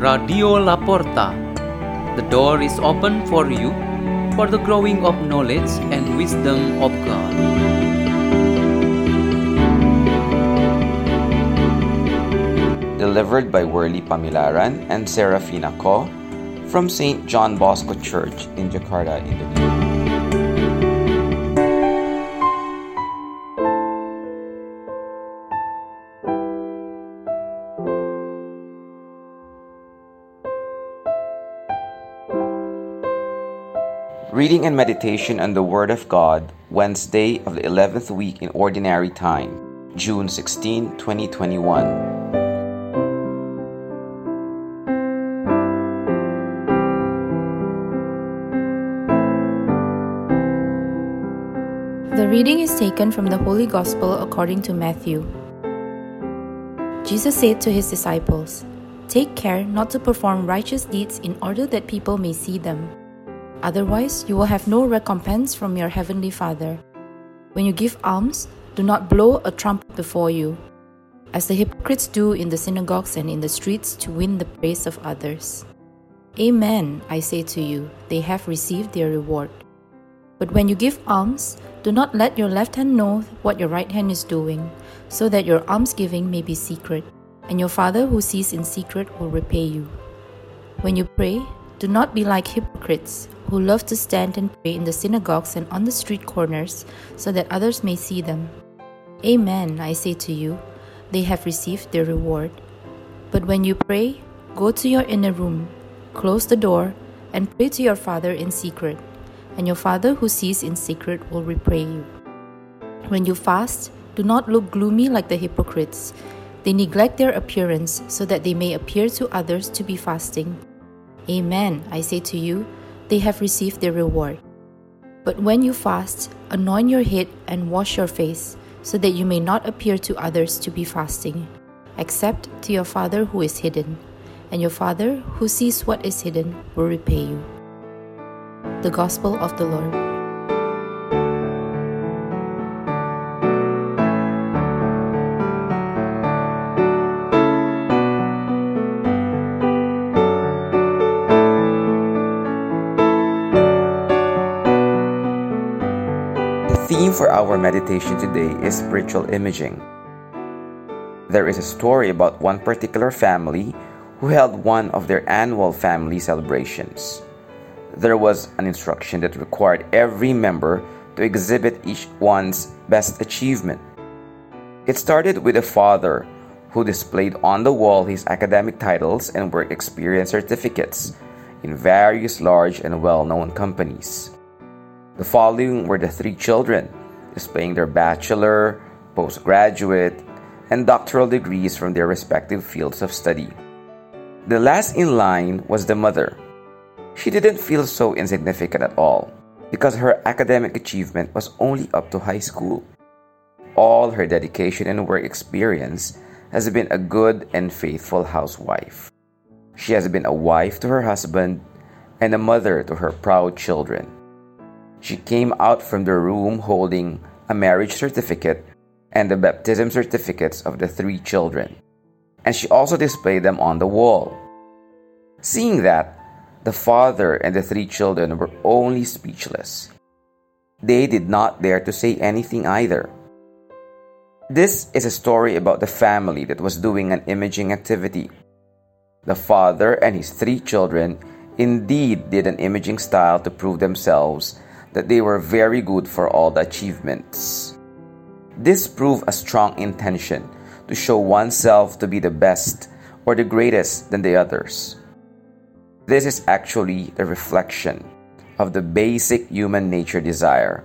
Radio La Porta. The door is open for you for the growing of knowledge and wisdom of God. Delivered by Worley Pamilaran and Serafina Ko from St. John Bosco Church in Jakarta, Indonesia. Reading and Meditation on the Word of God, Wednesday of the 11th week in Ordinary Time, June 16, 2021. The reading is taken from the Holy Gospel according to Matthew. Jesus said to his disciples, Take care not to perform righteous deeds in order that people may see them. Otherwise, you will have no recompense from your heavenly Father. When you give alms, do not blow a trumpet before you, as the hypocrites do in the synagogues and in the streets to win the praise of others. Amen, I say to you, they have received their reward. But when you give alms, do not let your left hand know what your right hand is doing, so that your almsgiving may be secret, and your Father who sees in secret will repay you. When you pray, do not be like hypocrites who love to stand and pray in the synagogues and on the street corners so that others may see them. Amen, I say to you, they have received their reward. But when you pray, go to your inner room, close the door, and pray to your Father in secret, and your Father who sees in secret will repay you. When you fast, do not look gloomy like the hypocrites. They neglect their appearance so that they may appear to others to be fasting. Amen, I say to you, they have received their reward. But when you fast, anoint your head and wash your face, so that you may not appear to others to be fasting, except to your Father who is hidden, and your Father who sees what is hidden will repay you. The Gospel of the Lord. Theme for our meditation today is spiritual imaging. There is a story about one particular family who held one of their annual family celebrations. There was an instruction that required every member to exhibit each one's best achievement. It started with a father who displayed on the wall his academic titles and work experience certificates in various large and well known companies. The following were the three children, displaying their bachelor, postgraduate, and doctoral degrees from their respective fields of study. The last in line was the mother. She didn't feel so insignificant at all because her academic achievement was only up to high school. All her dedication and work experience has been a good and faithful housewife. She has been a wife to her husband and a mother to her proud children. She came out from the room holding a marriage certificate and the baptism certificates of the three children, and she also displayed them on the wall. Seeing that, the father and the three children were only speechless. They did not dare to say anything either. This is a story about the family that was doing an imaging activity. The father and his three children indeed did an imaging style to prove themselves that they were very good for all the achievements. This proved a strong intention to show oneself to be the best or the greatest than the others. This is actually the reflection of the basic human nature desire.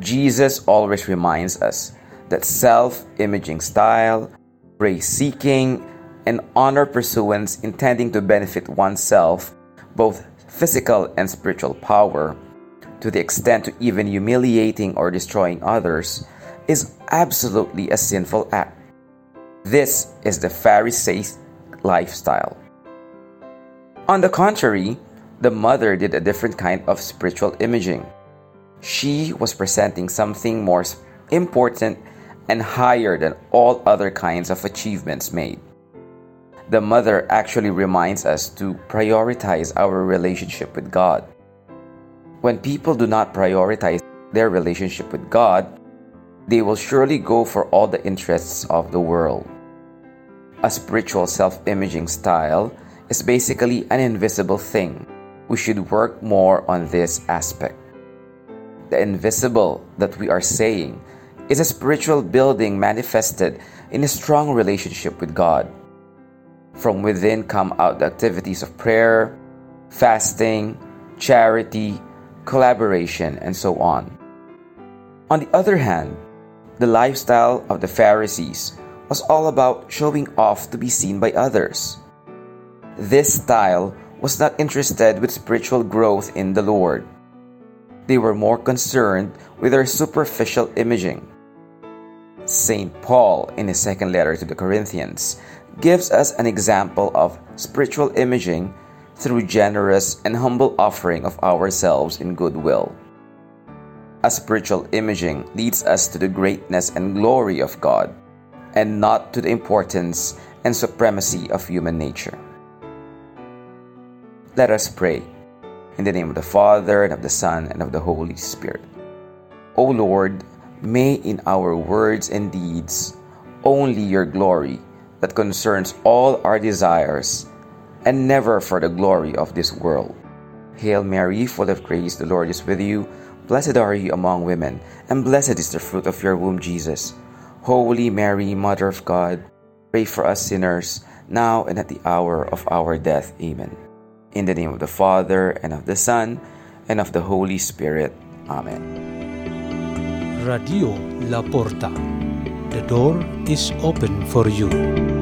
Jesus always reminds us that self imaging style, praise seeking, and honor pursuance intending to benefit oneself, both physical and spiritual power, to the extent to even humiliating or destroying others, is absolutely a sinful act. This is the Pharisee lifestyle. On the contrary, the mother did a different kind of spiritual imaging. She was presenting something more important and higher than all other kinds of achievements made. The mother actually reminds us to prioritize our relationship with God. When people do not prioritize their relationship with God, they will surely go for all the interests of the world. A spiritual self imaging style is basically an invisible thing. We should work more on this aspect. The invisible that we are saying is a spiritual building manifested in a strong relationship with God. From within come out the activities of prayer, fasting, charity, collaboration, and so on. On the other hand, the lifestyle of the Pharisees was all about showing off to be seen by others. This style was not interested with spiritual growth in the Lord. They were more concerned with their superficial imaging. St. Paul, in his second letter to the Corinthians, gives us an example of spiritual imaging through generous and humble offering of ourselves in goodwill. A spiritual imaging leads us to the greatness and glory of God, and not to the importance and supremacy of human nature. Let us pray. In the name of the Father, and of the Son, and of the Holy Spirit. O Lord, may in our words and deeds only your glory that concerns all our desires and never for the glory of this world. Hail Mary, full of grace, the Lord is with you. Blessed are you among women, and blessed is the fruit of your womb, Jesus. Holy Mary, Mother of God, pray for us sinners, now and at the hour of our death. Amen. In the name of the Father, and of the Son, and of the Holy Spirit. Amen. Radio La Porta. The door is open for you.